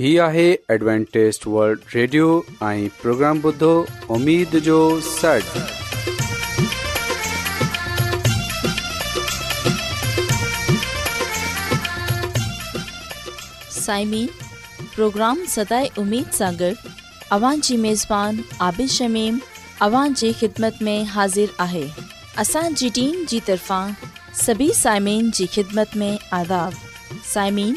सभी साइमिन जी خدمت में آداب साइमीन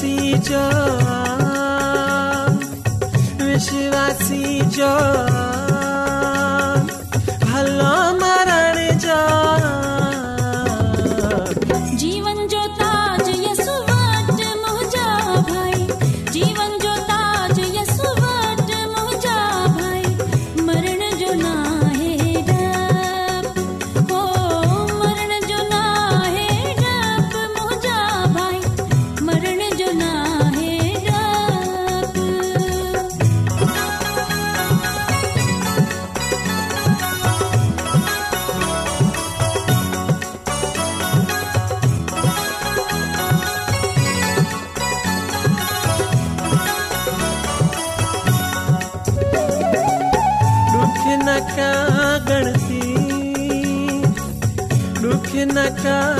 सी च्वाी जो Sanaka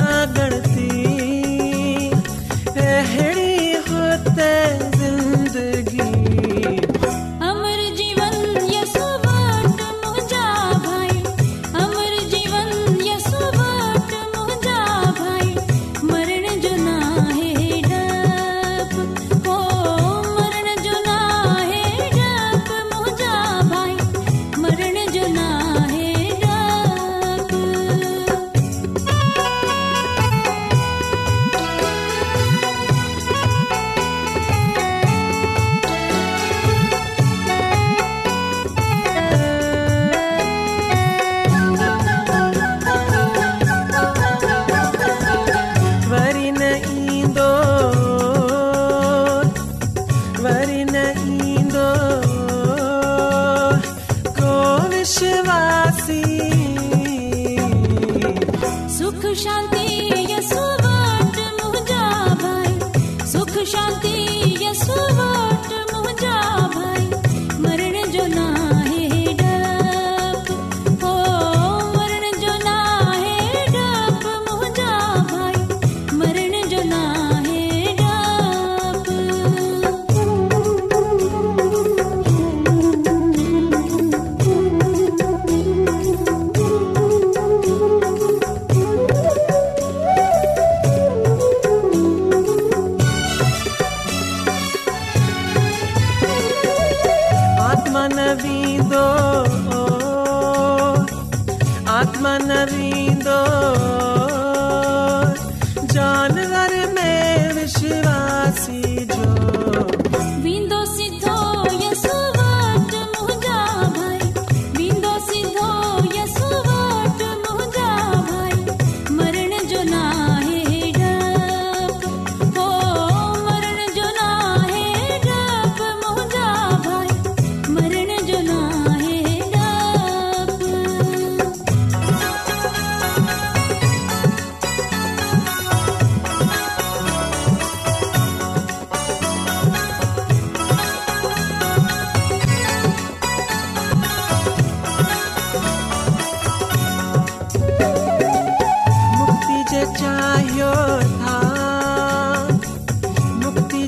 आत्म नरी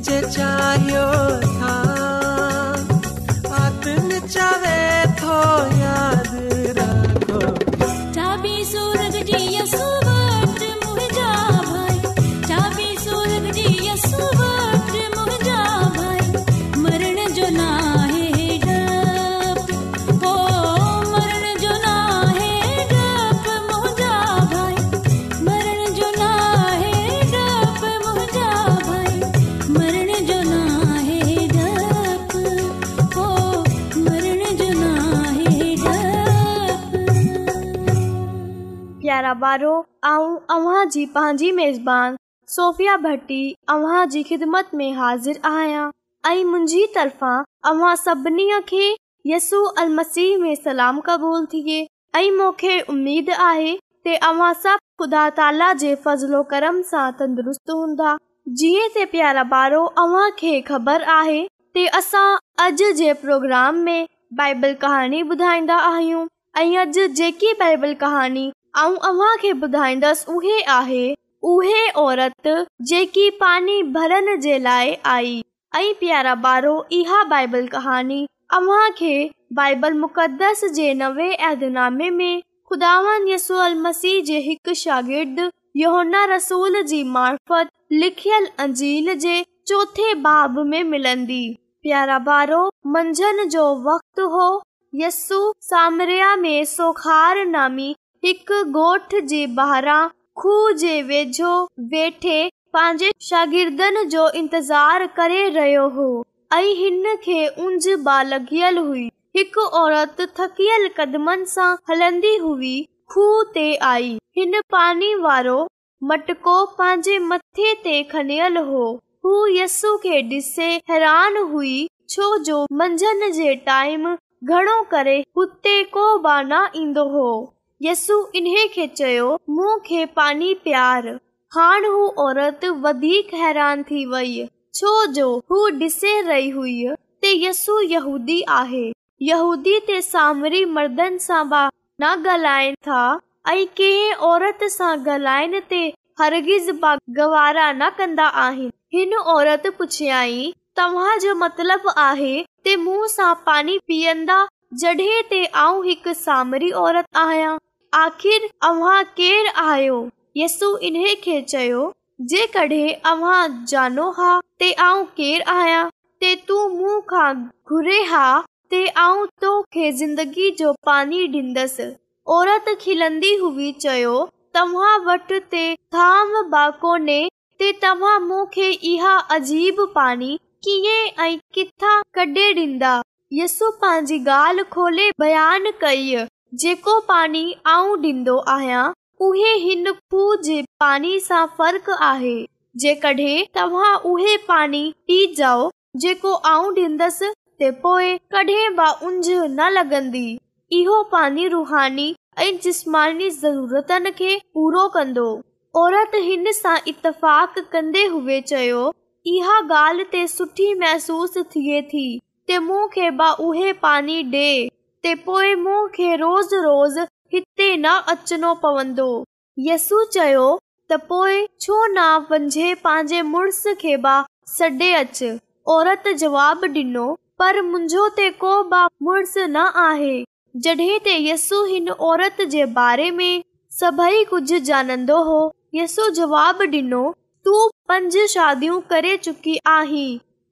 चाहियो पंहिंजी मेज़बान सोफिया भटी अव्हां जी ख़िदमत हाज़िर आहियां मुंहिंजी तरफ़ा अव्हां सभिनी खे यसी में सलाम क़बूल थिए ऐं कर्म सां तंदुरुस्त हूंदा जीअं प्यारा पारो अव्हां खे ख़बर आहे प्रोग्राम में बाइबल कहाणी ॿुधाईंदा आहियूं ऐं अॼु जेकी बाइबल कहानी लिखियल जे चोथे बाब में मिलंदी प्यारा बारो मंझंदि जो वक़्त हो सामर में बहरां खूह जे वेझो वेठे पंहिंजे शागिर्दनि जो इंतज़ार करे रहियो हो ऐ हिन खे उ लॻल हुई हिकु औरत थकियल कदमनि सां हलंदी हुई खूह ते आई हिन पानी वारो मटको पांजे मथे ते खंडि॒ हो यसू खे डि॒से हैरान हुई छोजो मंझंदि जे टाइम घणो करे हुते कोबा न ईंदो हो यस्सू इन्हे खे चयो मूं खे पानी प्यार हाणे हू औरत वधीक हैरान थी वेई छो जो हू डि॒से रही हुई त यसू यहूदी आहे यहूदी ते सामरी मर्दन सां न ॻालाइन था ऐं कंहिं औरत सां ॻाल्हाइण ते हरगिज़ गवारा न कंदा आहिनि हिन औरत पुछियाई तव्हां जो मतिलब आहे त मूं सां पाणी पीअंदा जड॒हिं ते आऊं हिकु सामरी औरत आहियां आखिर अव्हां केर आयो यसु इन्हे खे चयो जे कॾहिं अव्हां जानो हा ते आऊं केरु आहियां ते तूं मूं खां घुरे हा ते आऊं तोखे ज़िंदगी जो पानी ॾींदसि औरत खिलंदी हुई चयो तव्हां वटि ते थाम बाकोने ते तव्हां मूंखे इहा अजीब पानी कीअं ऐं किथां कढे ॾींदा यसु पंहिंजी ॻाल्हि खोले बयान कई जेको पानी आऊं ॾींदो आहियां जेकॾहिं तव्हां उहे पीजओ जेको आऊं ॾींदसि उंझ न लॻंदी इहो पानी रुहानी ऐं जिस्मानी ज़रूरतनि खे पूरो कंदो औरत हिन सां इतफ़ाक़ कंदे चयो इहा ॻाल्हि ते सुठी महसूस थिए थी पाणी डे पोइ मूं खे रोज़ रोज़ हिते न अचणो पवंदो यसु चयो त पोए छो न वंझे पंहिंजे मुड़ुस खे बि सॾे अच औरत जवाब ॾिनो पर मुंहिंजो ते को बि मुड़ुसु न आहे जॾहिं त यसू हिन औरत जे बारे में सभई कुझु ॼाणंदो हो यसो जवाब ॾिनो तू पंज शादियूं करे चुकी आहीं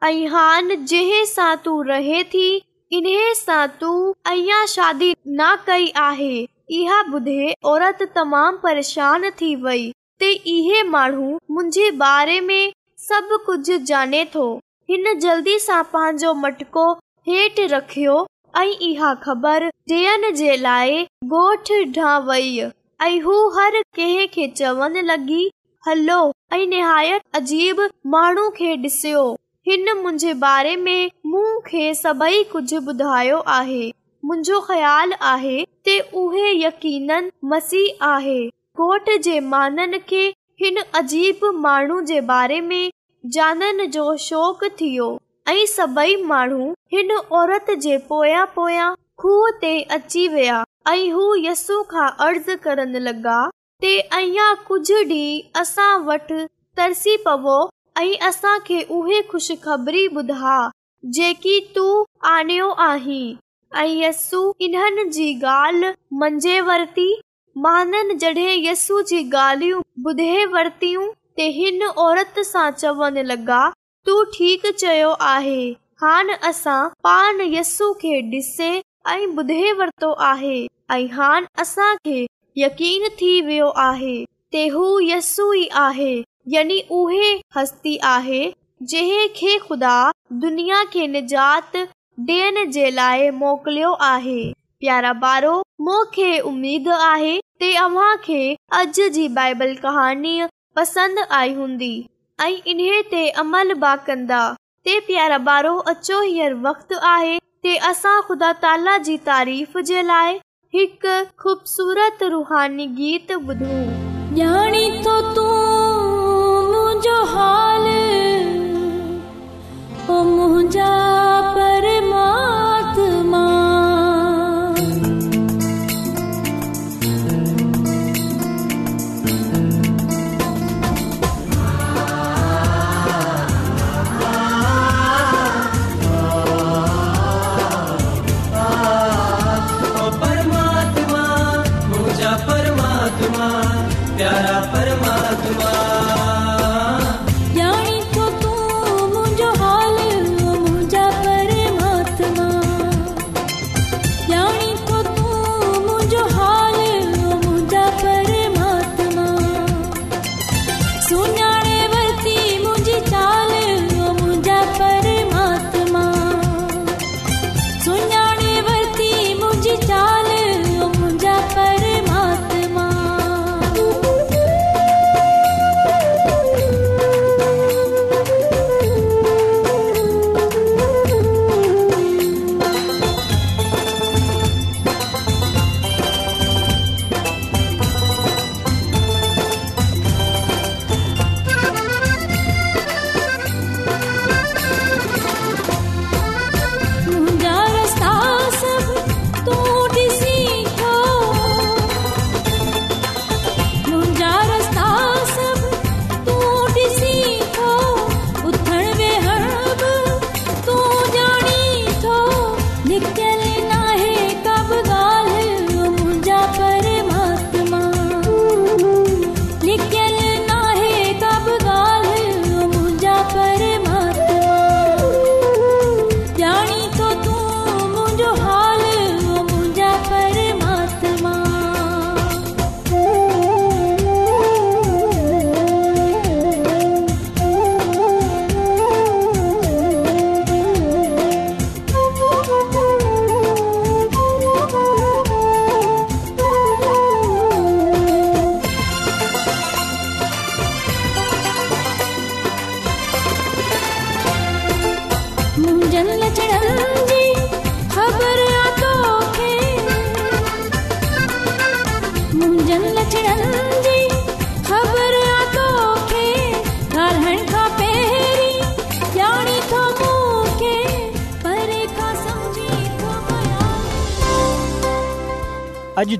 ऐं हान जंहिं सां तू रहे थी इन्हे सां तू अ शादी ना कई आहे इहा बुधे औरत तमाम परेशान थी वई, ते इहे माण्हू मुझे बारे में सब कुझु जाने थो हिन जल्दी सा पंहिंजो मटको हेट रखियो ऐं इहा ख़बर ॾियनि जे लाइ गोठ ॾां वई ऐं हू हर कंहिं खे चवनि लॻी हलो ऐं नहायत अजीब माण्हू खे ॾिसियो हिन मुंहिंजे बारे में मूं खे सभई कुझु ॿुधायो आहे मुंहिंजो ख़्याल आहे ते उहे यकीन मसीह आहे घोट जे माननि खे हिन अजीब माण्हू जे बारे में जाननि जो शौक़ु थियो ऐं सभई माण्हू हिन औरत जे पोयां पोयां खूह ते अची विया ऐं हू यसू खां अर्ज़ करण लॻा ते अया कुझु ॾींहं असां वटि तरसी पव ऐं असांखे उहे ख़ुश ख़बरी ॿुधा जेकी तू आनो आहीं ऐं यस्सू इन्हनि जी ॻाल्हि मंझे वरिती जॾहिं यस्सू जी ॻाल्हियूं ॿुधे वरतियूं त हिन औरत सां चवण लॻा तू ठीक चयो आहे हान असां पान यस्सू खे ॾिसे ऐं ॿुधे वरतो आहे ऐं हान असांखे यकीन थी वियो आहे ते हू यस्सू ई आहे یعنی خدا نجات بارو हस्ती आहे जंहिं खे निजात आहे प्यारा ॿारो आहे इन ते अमल बि कंदा خوبصورت प्यारा ॿारो अचो हीअ تو تو हाल पोइ मुंहिंजा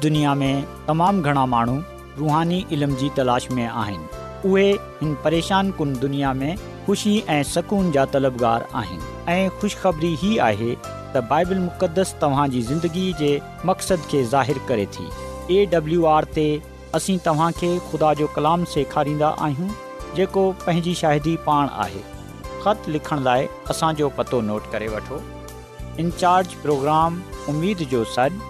दुनिया में तमामु घणा माण्हू रुहानी इल्म जी तलाश में आहिनि उहे हिन परेशान कुन दुनिया में ख़ुशी ऐं सुकून जा तलबगार आहिनि ऐं ख़ुशिखबरी ई आहे त बाइबल मुक़दस तव्हांजी ज़िंदगी जे मक़सद खे ज़ाहिरु करे थी ए डब्लू आर ते असीं तव्हांखे ख़ुदा जो कलाम सेखारींदा आहियूं जेको पंहिंजी शाहिदी पाण आहे ख़त लिखण लाइ असांजो पतो नोट करे वठो इन प्रोग्राम उमेद जो सॾु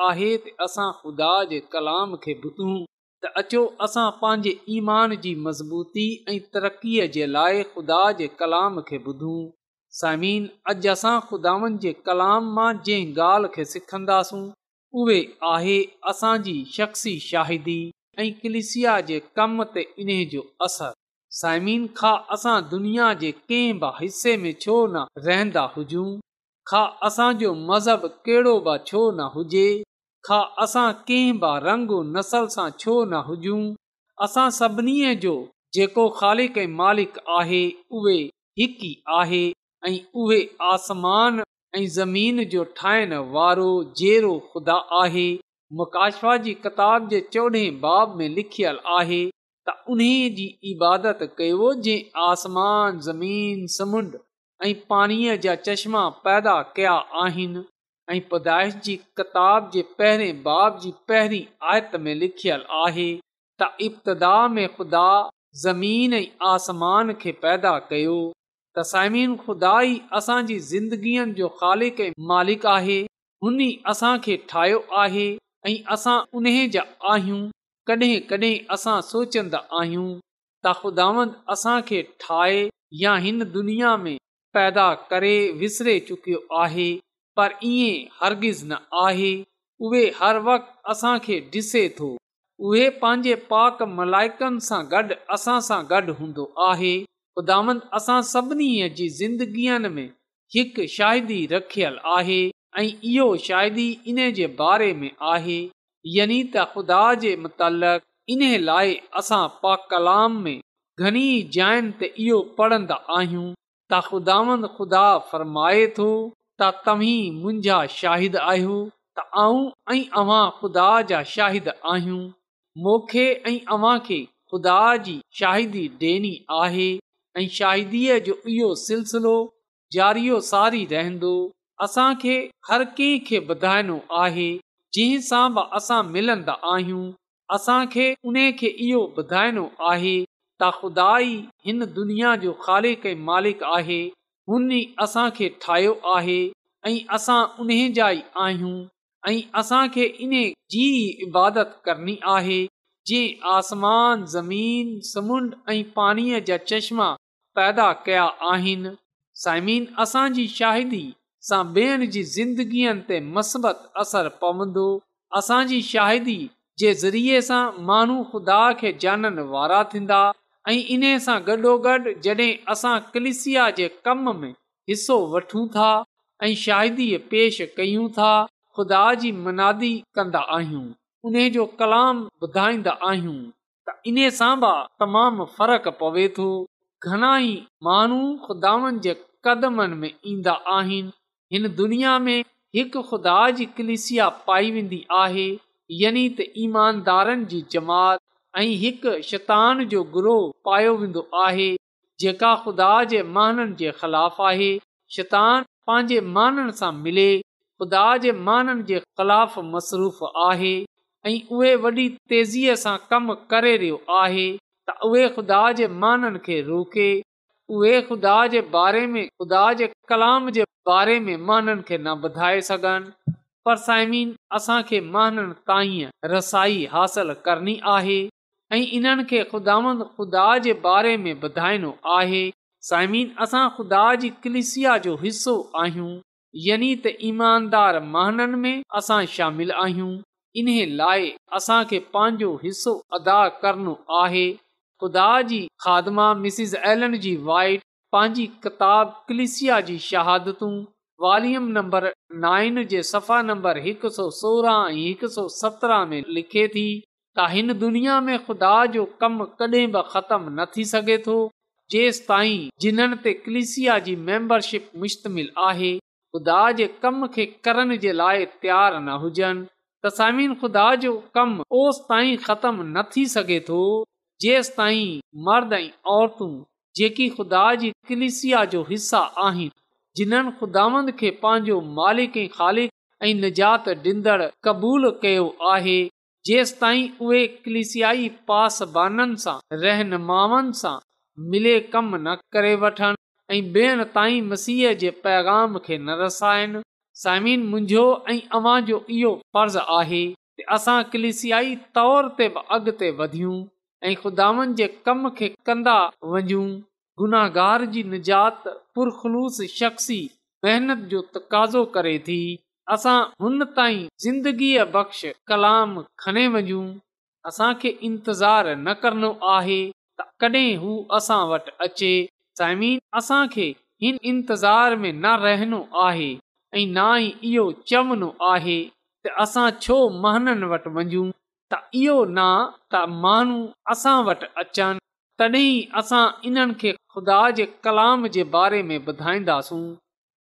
ख़ुदा जे कलाम खे ॿुधूं त अचो असां पंहिंजे ईमान जी मज़बूती ऐं तरक़ीअ जे लाइ खुदा जे कलाम खे ॿुधूं साइमिन अॼु असां खुदावनि जे कलाम मां जंहिं ॻाल्हि खे सिखंदासूं उहे आहे असांजी शख़्सी शाहिदी ऐं कलिसिया जे कम ते इन्हे जो असरु साइमीन खां असां दुनिया जे कंहिं बि हिसे में छो न रहंदा हुजूं खां असांजो मज़हब कहिड़ो बि छो न हुजे खां असां कंहिं बि रंग नसल सां छो न हुजूं असां सभिनी जो जेको ख़ालिक ऐं मालिक आहे उहे हिकु ई आहे ऐं उहे आसमान ऐं ज़मीन जो ठाहिण वारो जेरो ख़ुदा आहे मुकाशवा जी किताब जे चोॾहें बाब में लिखियलु आहे त उन जी इबादत कयो जे आसमान ज़मीन समुंड ऐं पाणीअ जा चश्मा पैदा कया आहिनि ऐं पुदाइश जी कताब जे पहिरें बाब जी पहिरीं आयत में लिखियलु आहे त इब्तिदा में खुदा ज़मीन ऐं आसमान खे पैदा कयो त साइमिन ख़ुदा ई असांजी ज़िंदगीअ जो ख़ालिक ऐं मालिक आहे हुन असांखे ठाहियो आहे ऐं असां उन जा आहियूं कॾहिं कॾहिं असां सोचंदा आहियूं त ख़ुदावंद असांखे ठाहे या हिन दुनिया में पैदा करे विसरे चुकियो आहे पर ईअं हरगिज़ न आहे उहे हर वक़्तु असांखे ॾिसे थो उहे पंहिंजे पाक मलाइकनि सां गॾु असां सां गॾु हूंदो आहे ख़ुदांद असां सभिनी जी ज़िंदगीअ में हिकु शादी रखियल आहे ऐं इहो शादी इन जे बारे में आहे यानी त ख़ुदा जे मुताल इन लाइ असां पाक कलाम में घणी जाइनि ते इहो पढ़ंदा आहियूं त ख़ुदावंद ख़ुदा फ़रमाए थो त तव्हीं मुंहिंजा शाहिद आहियो खुदा जा शाहिद आहियूं मूंखे ऐं अव्हां खे खुदा जी शाहिदी ॾियणी आहे ऐं शाहिदीअ जो इहो सिलसिलो ज़ारियो सारी रहंदो असांखे हर कंहिंखे ॿुधाइणो आहे जंहिं सां बि असां मिलंदा आहियूं असांखे उनखे इहो ॿुधाइणो आहे त ख़ुदा ई हिन दुनिया जो खाले कंहिं मालिक आहे हुन असांखे ठाहियो आहे ऐं असां उन जा ई आहियूं ऐं असांखे इन जी इबादत करणी आहे जीअं आसमान ज़मीन समुंड ऐं पाणीअ जा चश्मा पैदा कया आहिनि साइमीन असांजी शाहिदी सां ॿियनि जी ज़िंदगीअ ते मसबत असरु पवंदो असांजी शाहिदी जे ज़रिए सां माण्हू ख़ुदा खे जानन वारा थींदा ऐं इन सां गॾोगॾु जॾहिं असां कलिसिया जे कम में हिसो वठूं था ऐं शाहिदी पेश कयूं था ख़ुदा जी मनादी कंदा आहियूं उन जो कलाम ॿुधाईंदा आहियूं त इन्हे सां बि तमामु फ़र्क़ु पवे थो घणाई माण्हू खुदानि जे कदमनि में ईंदा आहिनि हिन दुनिया में हिकु ख़ुदा जी कलिसिया पाई वेंदी आहे यानी त ईमानदारनि जी जमात ऐं हिकु शैतान जो ग्रोह पायो वेंदो आहे जेका खुदा जे महाननि जे ख़िलाफ़ आहे शैतान पंहिंजे माननि सां मिले ख़ुदा जे माननि जे ख़िलाफ़ मसरूफ़ आहे ऐं उहे वॾी तेज़ीअ सां कमु करे रहियो आहे त उहे ख़ुदा जे माननि खे रोके उहे ख़ुदा जे बारे में ख़ुदा जे कलाम जे बारे में माननि खे न ॿुधाए सघनि पर साइमीन असांखे माननि ताईं रसाई हासिल करणी आहे ऐं इन्हनि खे ख़ुदा ख़ुदा जे बारे में ॿुधाइणो आहे साइमीन असां ख़ुदा जी कलिसिया जो हिसो आहियूं यानि त ईमानदार महाननि में असां शामिल आहियूं इन्हे लाइ असांखे पंहिंजो हिसो अदा करणो आहे ख़ुदा जी ख़ादमा पंहिंजी किताब कलिसिया जी शदतूं वॉल्यूम नंबर नाइन जे सफ़ा नंबर हिकु सौ सोरहां ऐं हिक सौ सत्रहं में लिखे थी त हिन दुनिया में ख़ुदा जो कमु कॾहिं बि ख़तमु न थी सघे थो जेंस ताईं जिन्हनि ते कलिसिया जी मेंबरशिप मुश्तमिल आहे ख़ुदा जे कम खे करण जे लाइ तयारु न हुजनि तसामीन ख़ुदा जो कमु तसि ताईं ख़तम न थी सघे थो जेंस ताईं मर्द ऐं औरतूं जेकी ख़ुदा जी कलिसिया जो हिसा आहिनि जिन्हनि खुदावनि खे पंहिंजो मालिक ऐं ख़ालिक़ीदड़ क़बूल कयो आहे जेंस ताईं उहे कलिसियाई पासबाननि सां रहनुमाउनि सां मिले कम न करे वठनि ऐं ॿियनि ताईं मसीह जे पैगाम खे न रसाइनि साइम मुंहिंजो ऐं अवां जो इहो फर्ज़ आहे असां कलिसियाई तौर ते बि अॻिते वधियूं ऐं खुदानि जे कम खे कंदा वञू गुनाहगार जी निजात पुरख़लूस शख़्सी महिनत जो तकाज़ो करे थी असां हुन ताईं ज़िंदगीअ बख़्श कलाम खणे वञू असांखे इंतज़ारु न करणो आहे कॾहिं हू असां वटि अचे साइमीन हिन इंतज़ार में न रहणो आहे ऐं न ई इहो चवणो आहे त असां छो महननि वटि वञू त इहो न त माण्हू असां वटि अचनि तॾहिं असां इन्हनि खे ख़ुदा जे कलाम जे बारे में ॿुधाईंदासूं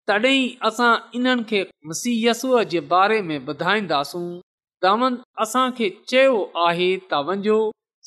तॾहिं असां इन्हनि खे मुसीयस जे बारे में ॿुधाईंदासूं दामन असां चयो आहे त वञो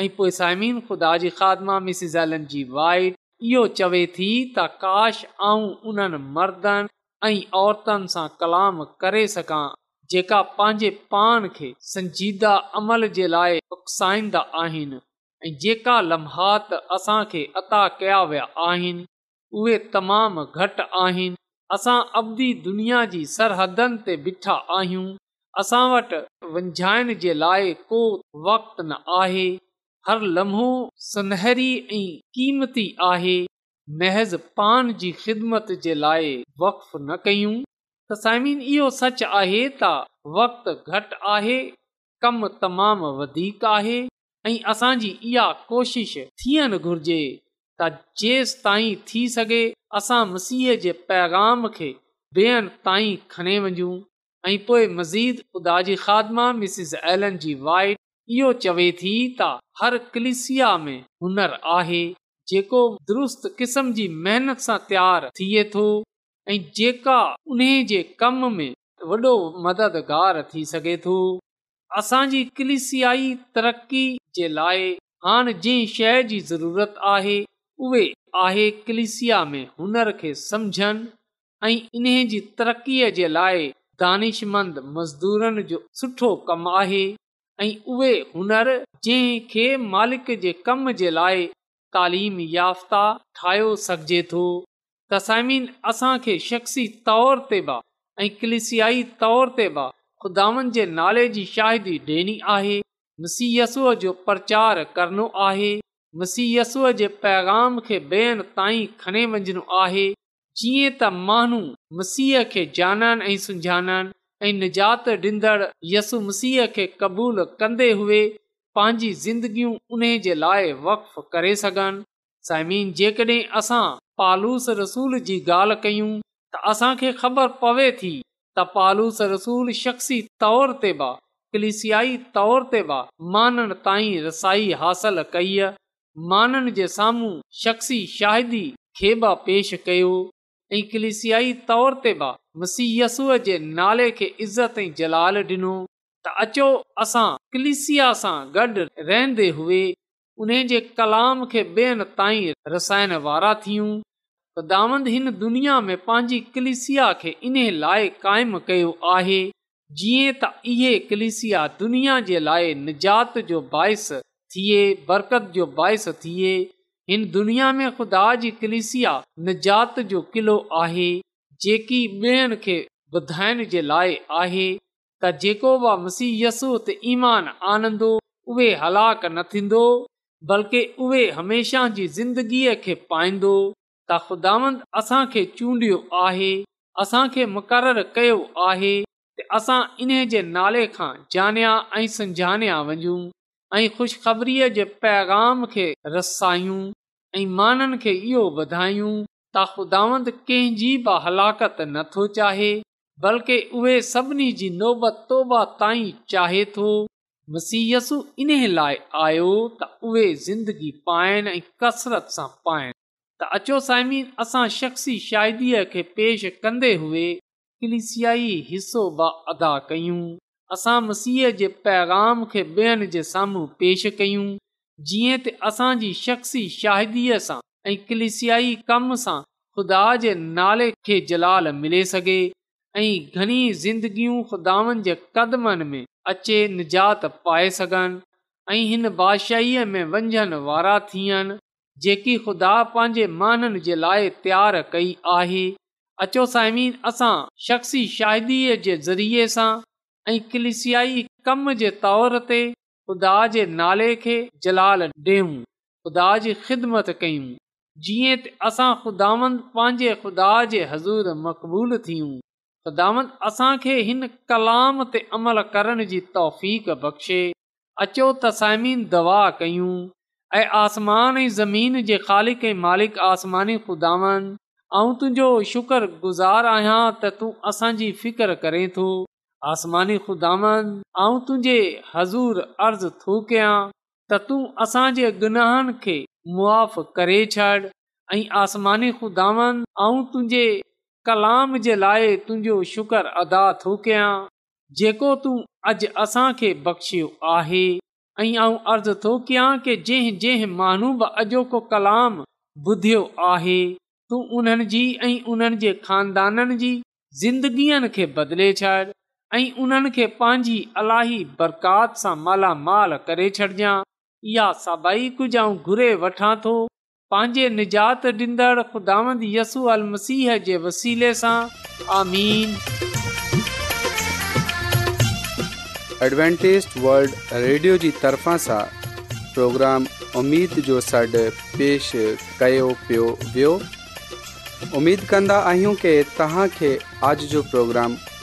ऐं पोइ साइमिन ख़ुदा जी ख़ादमा एलन जी वाइट इहो चवे थी त काश ऐं उन्हनि मर्दनि ऐं औरतनि सां कलाम करे सघां जेका पंहिंजे पाण खे संजीदा अमल जे लाइ उकसाईंदा आहिनि ऐं जेका लम्ह असां अता कया विया आहिनि उहे तमामु घटि आहिनि असां अवधी दुनिया जी सरहदनि ते ॿीठा आहियूं असां वटि विझाइण जे लाइ को वक़्तु न आहे हर लम्हो सुनहरी ऐं क़ीमती आहे महज़ पान जी ख़िदमत जे लाइ वफ़ न कयूं त साइमिन इहो सच आहे त वक़्तु घटि आहे कमु तमामु वधीक आहे ऐं असांजी इहा कोशिश थियणु घुर्जे त जेसि ताईं थी सघे असां मसीह जे पैगाम खे बेअनि ताईं खणी वञू ऐं पोइ मज़ीद उदाजी ख़ादमा मिसिस एलन जी वाइट इहो चवे थी त हर कलिसिया में हुनर आहे जेको दुरुस्त क़िस्म जी महिनत सां तयारु थिए थो ऐं जेका उन जे कम में वॾो मददगार थी सघे थो असांजी कलिसियाई तरक़ी जे लाइ हाणे जंहिं शइ जी ज़रूरत आहे उहे आहे कलिसिया में हुनर खे समुझनि ऐं इन जी तरक़ीअ जे लाइ दानिशमंद मज़दूरनि जो सुठो कमु आहे ऐं उहेनर जंहिं खे मालिक जे कम जे लाइ तालीमी याफ़्ता ठाहे सघिजे थो तसामीन असां खे शख्सी तौर ते ऐं क्लिसियाई तौर ते खुदावनि जे नाले जी शाहिदी ॾियणी आहे मसीहसूअ जो प्रचार करणो आहे मुसीयसूअ जे पैगाम खे ॿियनि ताईं खणे वञणो आहे जीअं त माण्हू मसीह खे जाननि ऐं सुञाणनि ऐं निजात ॾींदड़ यसु मसीह खे क़बूल कंदे हुए पंहिंजी ज़िंदगियूं उन जे लाइ वक्फ करे सघनि समीन जेकॾहिं असां पालूस रसूल जी ॻाल्हि कयूं त असांखे ख़बर पवे थी त पालूस रसूल शख़्सी तौर ते कलिसियाई तौर ते वा माननि ताईं रसाई हासिल कई माननि जे साम्हूं शख़्सी शाहिदी खे बि पेश कयो ऐं क्लिसियाई तौर तेसीयसूअ जे नाले खे इज़त ऐं जलाल ॾिनो त अचो असां कलिसिया सां गॾु रहंदे हुए उन जे कलाम खे ॿियनि ताईं रसाइण वारा थियूं त दावन हिन दुनिया में पंहिंजी कलिसिया खे इन लाइ क़ाइमु कयो आहे जीअं त इहे कलिसिया दुनिया जे लाइ निजात जो बाहिस थिए बरकत जो बाहिस थिए हिन दुनिया में ख़ुदा जी कलिसिया निजात जो किलो आहे जेकी ॿेअनि खे ॿुधाइण जे लाइ आहे त जेको बि मसीयसु त ईमान आनंदो उहे हलाक न थींदो बल्कि उहे हमेशह जी ज़िंदगीअ खे पाईंदो त ख़ुदांद असांखे चूंडियो आहे असांखे मुक़ररु कयो आहे त असां इन जे नाले खां जानिया ऐं संजाणिया वञूं ऐं खु़शख़बरीअ जे पैगाम खे रसायूं ऐं माननि खे इहो تا त ख़ुदांद कंहिंजी बि हलाकत नथो चाहे बल्कि उहे सभिनी जी نوبت तौबा ताईं चाहे थो मसीयसु इन लाइ आयो त उहे ज़िंदगी पाइनि ऐं कसरत सां पाइनि त अचो साइमी असां शख़्सी शाइदीअ खे पेश कंदे हुए कलिसियाई हिसो बि अदा कयूं असां मसीह जे पैगाम खे ॿियनि जे साम्हूं पेश कयूं जीअं त असांजी शख़्सी शाहिदीअ सां ऐं क्लिसियाई कम सां ख़ुदा जे नाले खे जलाल मिले सघे ऐं घणी ज़िंदगियूं ख़ुदानि जे क़दमनि में अचे निजात पाए सघनि ऐं हिन बादशाहीअ में वंझनि वारा थियनि जेकी ख़ुदा पंहिंजे माननि जे लाइ तयारु कई आहे अचो साहिबी असां शख़्सी शाहिदीअ जे ज़रिए सां ऐं क्लिसियाई कम जे तौर ते ख़ुदा जे नाले खे जलाल ॾे ख़ुदा जी ख़िदमत कयूं जीअं असां ख़ुदावंद पंहिंजे ख़ुदा जे हज़ूर मक़बूलु थियूं ख़ुदावंद असांखे हिन कलाम ते अमल करण जी तौफ़ बख़्शे अचो तसाइमीन दवा कयूं ऐं आसमान ऐं ज़मीन जे ख़ालिक ऐं मालिक आसमानी ख़ुदावंद तुंहिंजो शुक्रगुज़ारु आहियां त तूं असांजी फिकर करें थो आसमानी खुदान ऐं तुंहिंजे हज़ूर अर्ज़ु थो कयां त तूं असांजे गुनाहनि खे मुआफ़ करे छॾ ऐं आसमानी खुदान ऐं तुंहिंजे कलाम जे लाइ तुंहिंजो शुक्र अदा थो कयां जेको तूं अॼु असांखे बख़्शियो आहे ऐं अर्ज़ु थो कयां की जंहिं जंहिं महनू बि अॼोको कलाम ॿुधियो आहे तूं उन्हनि जी ऐं उन्हनि जे खानदाननि जी ज़िंदगीअ खे बदले छॾि ऐं उन्हनि खे पंहिंजी अलाही बरकात सां मालामाल करे छॾिजां थो पंहिंजे निजात जी तरफ़ा सां प्रोग्राम उमीद जो सॾु पेश कयो पियो वियो उमेद कंदा आहियूं तव्हांखे जो प्रोग्राम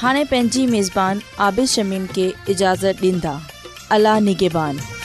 हाँ पैं मेज़बान आबिद शमीम के इजाज़त दींदा अला निगेबान